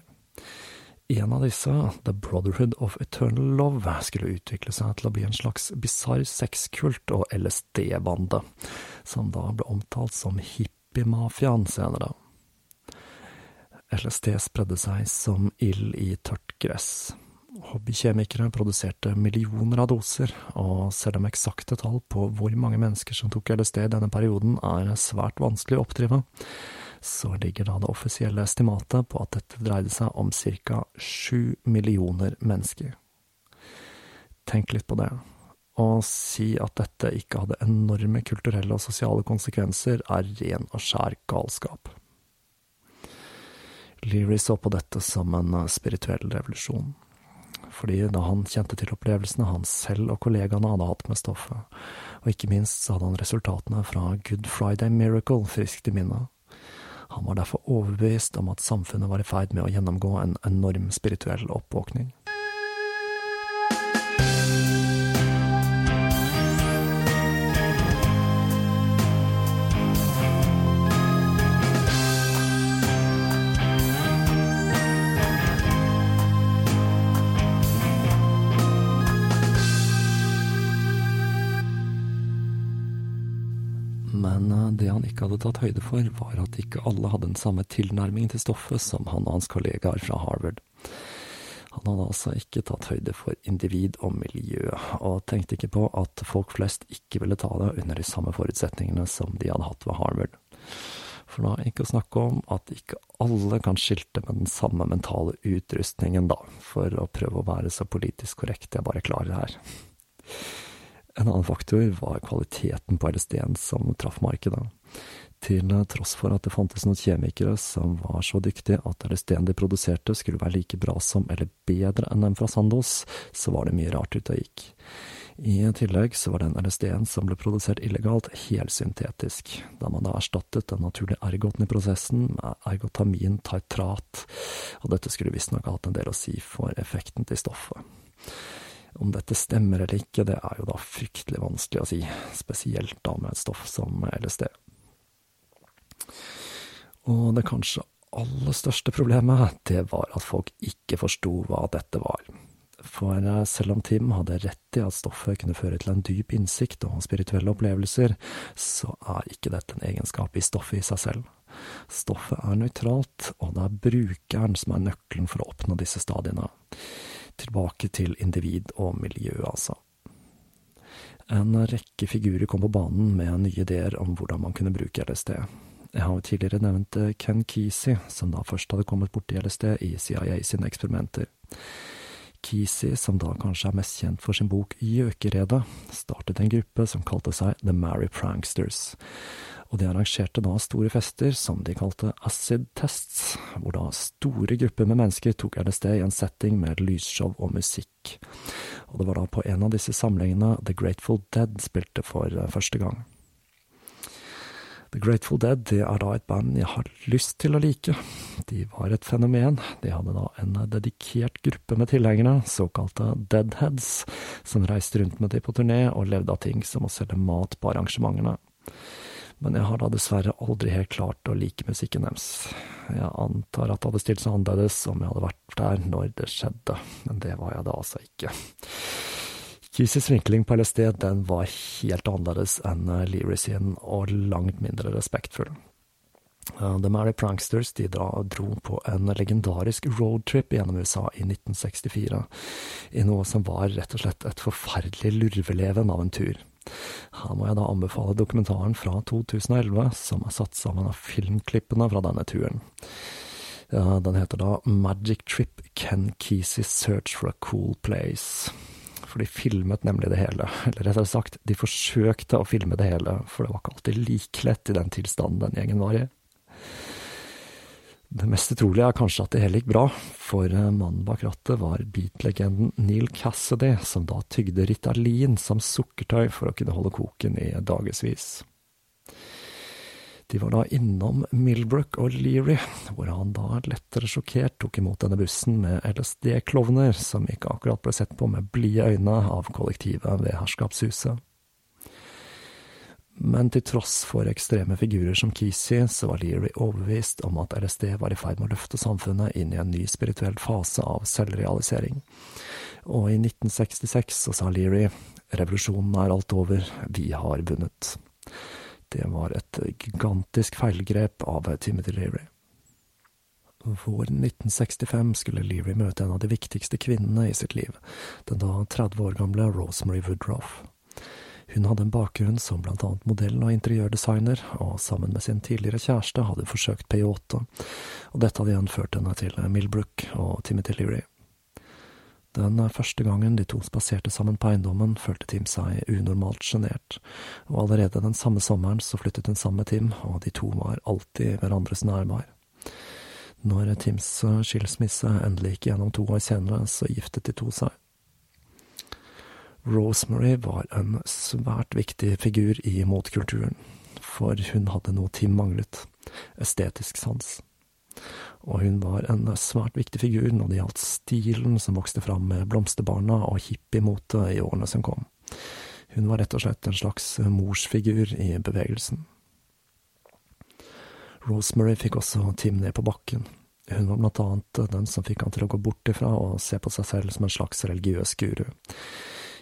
En av disse, The Brotherhood of Eternal Love, skulle utvikle seg til å bli en slags bisarr sexkult og LSD-bande, som da ble omtalt som hippiemafiaen senere. LSD spredde seg som ild i tørt gress. Hobbykjemikere produserte millioner av doser, og selv om eksakte tall på hvor mange mennesker som tok LSD i denne perioden er svært vanskelig å oppdrive, så ligger da det offisielle estimatet på at dette dreide seg om ca. sju millioner mennesker. Tenk litt på det. Å si at dette ikke hadde enorme kulturelle og sosiale konsekvenser, er ren og skjær galskap. Leary så på dette som en eh, spirituell revolusjon. Fordi da han kjente til opplevelsene han selv og kollegaene hadde hatt med stoffet, og ikke minst så hadde han resultatene fra Good Friday Miracle friskt i minne. Han var derfor overbevist om at samfunnet var i ferd med å gjennomgå en enorm spirituell oppvåkning. Ikke hadde tatt høyde for, var at ikke alle hadde den samme tilnærming til stoffet som han og hans kollegaer fra Harvard. Han hadde altså ikke tatt høyde for individ og miljø, og tenkte ikke på at folk flest ikke ville ta det under de samme forutsetningene som de hadde hatt ved Harvard. For da ikke å snakke om at ikke alle kan skilte med den samme mentale utrustningen, da, for å prøve å være så politisk korrekt jeg bare klarer her. En annen faktor var kvaliteten på LSD-en som traff markedet. Til tross for at det fantes noen kjemikere som var så dyktige at LSD-en de produserte skulle være like bra som eller bedre enn dem fra Sandos, så var det mye rart ute og gikk. I tillegg så var den LSD-en som ble produsert illegalt, helsyntetisk, da man da erstattet den naturlige ergoten i prosessen med ergotamin tartrat, og dette skulle visstnok hatt en del å si for effekten til stoffet. Om dette stemmer eller ikke, det er jo da fryktelig vanskelig å si, spesielt da med et stoff som LSD. Og det kanskje aller største problemet, det var at folk ikke forsto hva dette var. For selv om Tim hadde rett i at stoffet kunne føre til en dyp innsikt og spirituelle opplevelser, så er ikke dette en egenskap i stoffet i seg selv. Stoffet er nøytralt, og det er brukeren som er nøkkelen for å oppnå disse stadiene tilbake til individ og miljø, altså. En rekke figurer kom på banen med nye ideer om hvordan man kunne bruke LSD. Jeg har jo tidligere nevnt eh, Ken Kesey, som da først hadde kommet borti LSD i CIA sine eksperimenter. Kesey, som da kanskje er mest kjent for sin bok Gjøkeredet, startet en gruppe som kalte seg The Mary Pranksters og de arrangerte da store fester som de kalte acid tests, hvor da store grupper med mennesker tok LSD i en setting med lysshow og musikk. Og det var da på en av disse samlingene The Grateful Dead spilte for eh, første gang. The Grateful Dead det er da et band jeg har lyst til å like. De var et fenomen. De hadde da en dedikert gruppe med tilhengere, såkalte Deadheads, som reiste rundt med dem på turné og levde av ting som å selge mat på arrangementene men jeg har da dessverre aldri helt klart å like musikken deres. Jeg antar at det hadde stilt seg annerledes om jeg hadde vært der når det skjedde, men det var jeg da altså ikke. Keysys vinkling på LSD den var helt annerledes enn Leary sin, og langt mindre respektfull. The Mary Pranksters de dro på en legendarisk roadtrip gjennom USA i 1964, i noe som var rett og slett et forferdelig lurveleven av en tur. Her må jeg da anbefale dokumentaren fra 2011, som er satt sammen av filmklippene fra denne turen. Den heter da Magic Trip Ken Kesey Search for a Cool Place. For de filmet nemlig det hele, eller rettere sagt, de forsøkte å filme det hele, for det var ikke alltid like lett i den tilstanden den gjengen var i. Det mest utrolige er kanskje at det hele gikk bra, for mannen bak rattet var beat-legenden Neil Cassidy, som da tygde Ritalin som sukkertøy for å kunne holde koken i dagevis. De var da innom Milbrook og Leary, hvor han da lettere sjokkert tok imot denne bussen med LSD-klovner, som ikke akkurat ble sett på med blide øyne av kollektivet ved Herskapshuset. Men til tross for ekstreme figurer som Kesey, så var Leary overbevist om at LSD var i ferd med å løfte samfunnet inn i en ny spirituell fase av selvrealisering. Og i 1966 så sa Leary revolusjonen er alt over, vi har vunnet. Det var et gigantisk feilgrep av Timothy Leary. Våren 1965 skulle Leary møte en av de viktigste kvinnene i sitt liv, den da 30 år gamle Rosemary Woodroff. Hun hadde en bakgrunn som blant annet modell og interiørdesigner, og sammen med sin tidligere kjæreste hadde forsøkt P8, og dette hadde igjen ført henne til Millbrook og Timothy Leary. Den første gangen de to spaserte sammen på eiendommen, følte Tim seg unormalt sjenert, og allerede den samme sommeren så flyttet hun sammen med Tim, og de to var alltid hverandres nærvær. Når Tims skilsmisse endelig gikk gjennom to år senere, så giftet de to seg. Rosemary var en svært viktig figur i motkulturen, for hun hadde noe Tim manglet, estetisk sans. Og hun var en svært viktig figur når det gjaldt stilen som vokste fram med Blomsterbarna og hippiemotet i årene som kom. Hun var rett og slett en slags morsfigur i bevegelsen. Rosemary fikk også Tim ned på bakken. Hun var blant annet den som fikk han til å gå bort ifra og se på seg selv som en slags religiøs guru.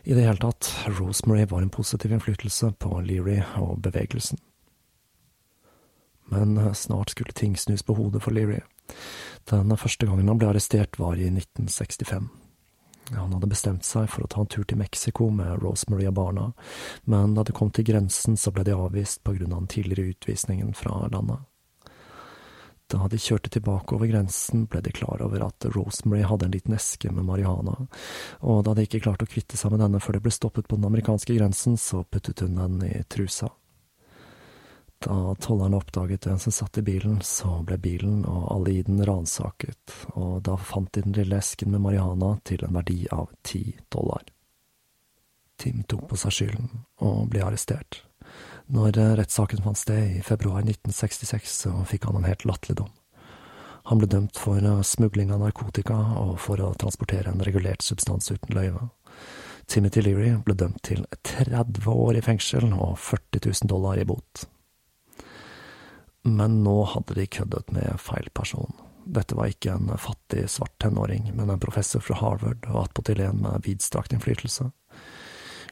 I det hele tatt, Rosemary var en positiv innflytelse på Leary og bevegelsen. Men eh, snart skulle ting snus på hodet for Leary. Den første gangen han ble arrestert, var i 1965. Han hadde bestemt seg for å ta en tur til Mexico med Rosemary og barna, men da de kom til grensen, så ble de avvist på grunn av den tidligere utvisningen fra landet. Da de kjørte tilbake over grensen, ble de klar over at Rosemary hadde en liten eske med marihuana, og da de ikke klarte å kvitte seg med denne før de ble stoppet på den amerikanske grensen, så puttet hun den i trusa. Da tollerne oppdaget hvem som satt i bilen, så ble bilen og alle i den ransaket, og da fant de den lille esken med marihuana til en verdi av ti dollar. Tim tok på seg skylden og ble arrestert. Når eh, rettssaken fant sted i februar 1966, så fikk han en helt latterlig dom. Han ble dømt for eh, smugling av narkotika og for å transportere en regulert substans uten løyve. Timothy Leary ble dømt til 30 år i fengsel og 40 000 dollar i bot. Men nå hadde de køddet med feil person. Dette var ikke en fattig, svart tenåring, men en professor fra Harvard og attpåtil en med vidstrakt innflytelse.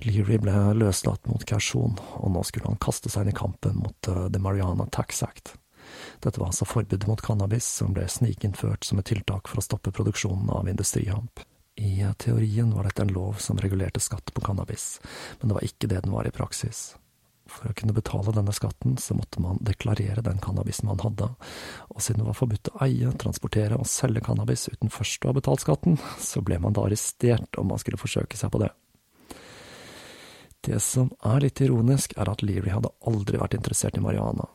Leary ble løslatt mot kausjon, og nå skulle han kaste seg inn i kampen mot uh, The Mariana Tax Act. Dette var altså forbudet mot cannabis, som ble snikinnført som et tiltak for å stoppe produksjonen av industrihamp. I teorien var dette en lov som regulerte skatt på cannabis, men det var ikke det den var i praksis. For å kunne betale denne skatten, så måtte man deklarere den cannabisen man hadde, og siden det var forbudt å eie, transportere og selge cannabis uten først å ha betalt skatten, så ble man da arrestert om man skulle forsøke seg på det. Det som er litt ironisk, er at Leary hadde aldri vært interessert i marihuana.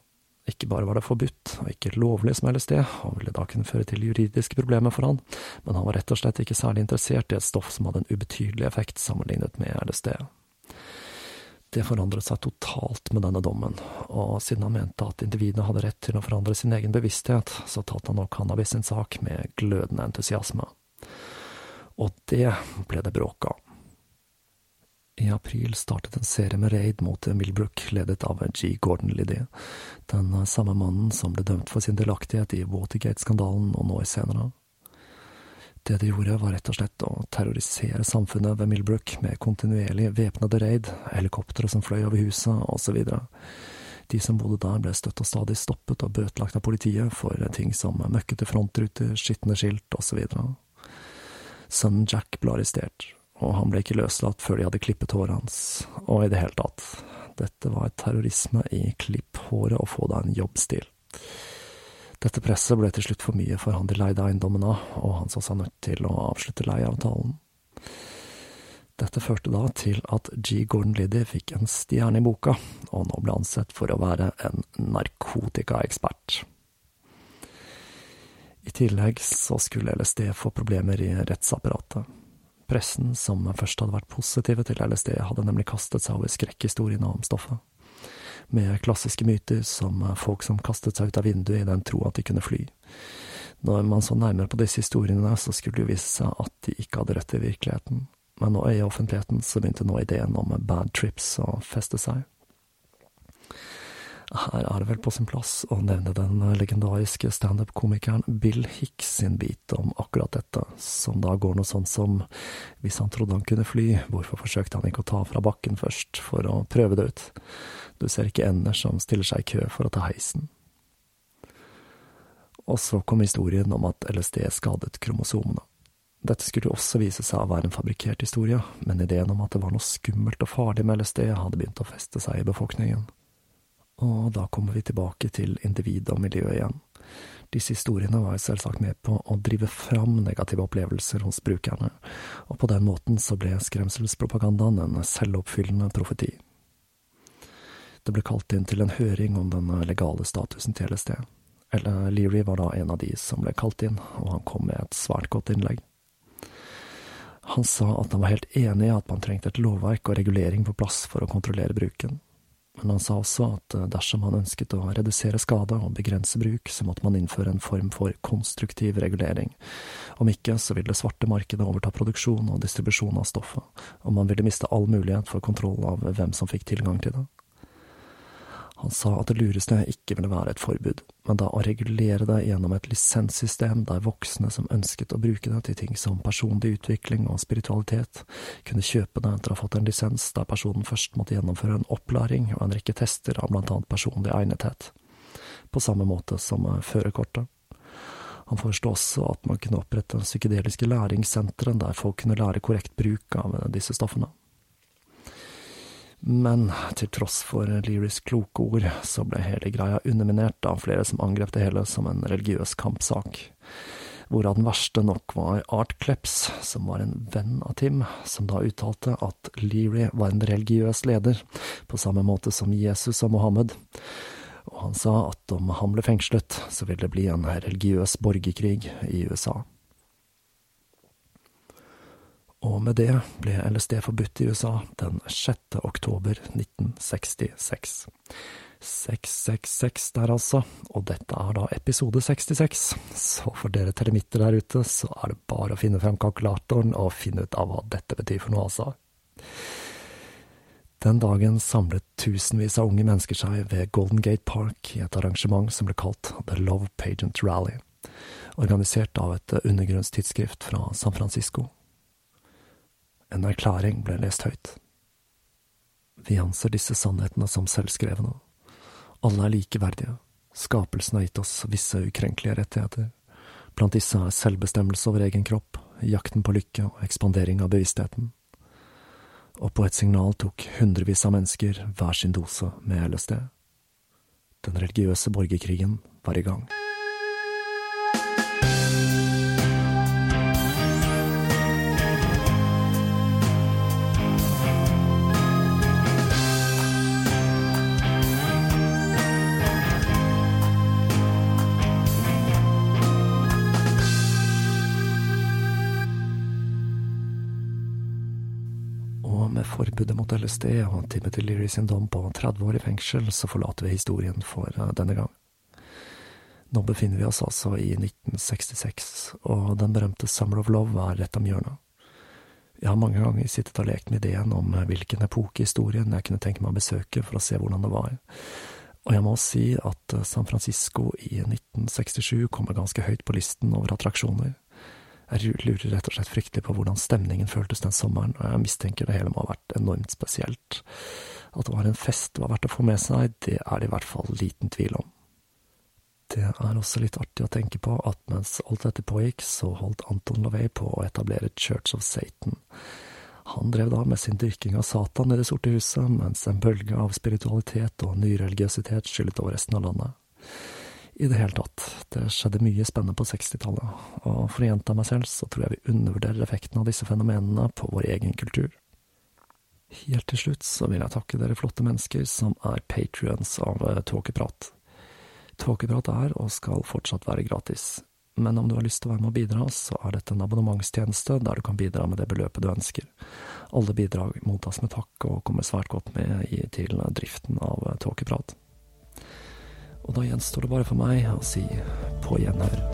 Ikke bare var det forbudt, og ikke lovlig som LSD, og ville da kunne føre til juridiske problemer for han, men han var rett og slett ikke særlig interessert i et stoff som hadde en ubetydelig effekt sammenlignet med LSD. Det forandret seg totalt med denne dommen, og siden han mente at individet hadde rett til å forandre sin egen bevissthet, så tatt han nok cannabis sin sak med glødende entusiasme. Og det ble det bråk av. I april startet en serie med raid mot Millbrook, ledet av G. Gordon Liddy, den samme mannen som ble dømt for sin delaktighet i Watergate-skandalen noen år senere. Det de gjorde, var rett og slett å terrorisere samfunnet ved Millbrook med kontinuerlig væpnede raid, helikoptre som fløy over huset, osv. De som bodde der, ble støtt og stadig stoppet og bøtelagt av politiet for ting som møkkete frontruter, skitne skilt osv. Sønnen Jack ble arrestert, og han ble ikke løslatt før de hadde klippet håret hans, og i det hele tatt, dette var terrorisme i klipp håret og få deg en jobbstil. Dette presset ble til slutt for mye for han de leide eiendommen av, og han så seg nødt til å avslutte leieavtalen. Dette førte da til at G. Gordon Liddy fikk en stjerne i boka, og nå ble ansett for å være en narkotikaekspert. I tillegg så skulle LSD få problemer i rettsapparatet. Pressen, som først hadde vært positive til LSD, hadde nemlig kastet seg over skrekkhistoriene om stoffet. Med klassiske myter som folk som kastet seg ut av vinduet i den tro at de kunne fly. Når man så nærmere på disse historiene, så skulle det jo vise seg at de ikke hadde rett i virkeligheten, men nå i offentligheten så begynte nå ideen om bad trips å feste seg. Her er det vel på sin plass å nevne den legendariske standup-komikeren Bill Hicks sin bit om akkurat dette, som da går noe sånn som hvis han trodde han kunne fly, hvorfor forsøkte han ikke å ta fra bakken først, for å prøve det ut? Du ser ikke ender som stiller seg i kø for å ta heisen. Og så kom historien om at LSD skadet kromosomene. Dette skulle også vise seg å være en fabrikkert historie, men ideen om at det var noe skummelt og farlig med LSD hadde begynt å feste seg i befolkningen. Og da kommer vi tilbake til individ og miljø igjen. Disse historiene var selvsagt med på å drive fram negative opplevelser hos brukerne, og på den måten så ble skremselspropagandaen en selvoppfyllende profeti. Det ble kalt inn til en høring om den legale statusen til LSD. Leary var da en av de som ble kalt inn, og han kom med et svært godt innlegg. Han sa at han var helt enig i at man trengte et lovverk og regulering på plass for å kontrollere bruken, men han sa også at eh, dersom han ønsket å redusere skade og begrense bruk, så måtte man innføre en form for konstruktiv regulering. Om ikke, så ville det svarte markedet overta produksjon og distribusjon av stoffet, og man ville miste all mulighet for kontroll av hvem som fikk tilgang til det. Han sa at det lureste ikke ville være et forbud, men da å regulere det gjennom et lisenssystem der voksne som ønsket å bruke det til ting som personlig utvikling og spiritualitet, kunne kjøpe det etter å ha fått en lisens der personen først måtte gjennomføre en opplæring og en rekke tester av blant annet personlig egnethet, på samme måte som førerkortet. Han foreslo også at man kunne opprette psykedeliske læringssentre der folk kunne lære korrekt bruk av disse stoffene. Men til tross for Learys kloke ord, så ble hele greia underminert av flere som angrep det hele som en religiøs kampsak. Hvorav den verste nok var Art Kleps, som var en venn av Tim, som da uttalte at Leary var en religiøs leder, på samme måte som Jesus og Mohammed. Og han sa at om han ble fengslet, så ville det bli en religiøs borgerkrig i USA. Og med det ble LSD forbudt i USA den 6. oktober 1966. 666 der, altså, og dette er da episode 66, så for dere teremitter der ute, så er det bare å finne frem kalkulatoren og finne ut av hva dette betyr for noe, altså. Den dagen samlet tusenvis av unge mennesker seg ved Golden Gate Park i et arrangement som ble kalt The Love Pageant Rally, organisert av et undergrunnstidsskrift fra San Francisco. En erklæring ble lest høyt. Vi anser disse sannhetene som selvskrevne. Alle er likeverdige. Skapelsen har gitt oss visse ukrenkelige rettigheter. Blant disse er selvbestemmelse over egen kropp, jakten på lykke og ekspandering av bevisstheten. Og på et signal tok hundrevis av mennesker hver sin dose med LSD. Den religiøse borgerkrigen var i gang. Forbudet mot LSD og Timothy Leary sin dom på 30 år i fengsel, så forlater vi historien for eh, denne gang. Nå befinner vi oss altså i 1966, og den berømte Summer of Love er rett om hjørnet. Jeg har mange ganger sittet og lekt med ideen om eh, hvilken epoke i historien jeg kunne tenke meg å besøke for å se hvordan det var. Og jeg må si at eh, San Francisco i 1967 kommer ganske høyt på listen over attraksjoner. Jeg lurer rett og slett fryktelig på hvordan stemningen føltes den sommeren, og jeg mistenker det hele må ha vært enormt spesielt. At det var en fest det var verdt å få med seg, det er det i hvert fall liten tvil om. Det er også litt artig å tenke på at mens alt dette pågikk, så holdt Anton Lavey på å etablere Church of Satan. Han drev da med sin dyrking av Satan i Det sorte huset, mens en bølge av spiritualitet og nyreligiøsitet skyllet over resten av landet. I det hele tatt, det skjedde mye spennende på 60-tallet, og for å gjenta meg selv så tror jeg vi undervurderer effekten av disse fenomenene på vår egen kultur. Helt til slutt så vil jeg takke dere flotte mennesker som er patrions av eh, Tåkeprat. Tåkeprat er og skal fortsatt være gratis, men om du har lyst til å være med og bidra, så er dette en abonnementstjeneste der du kan bidra med det beløpet du ønsker. Alle bidrag mottas med takk og kommer svært godt med til driften av eh, Tåkeprat. Og da gjenstår det bare for meg å si på gjenhør.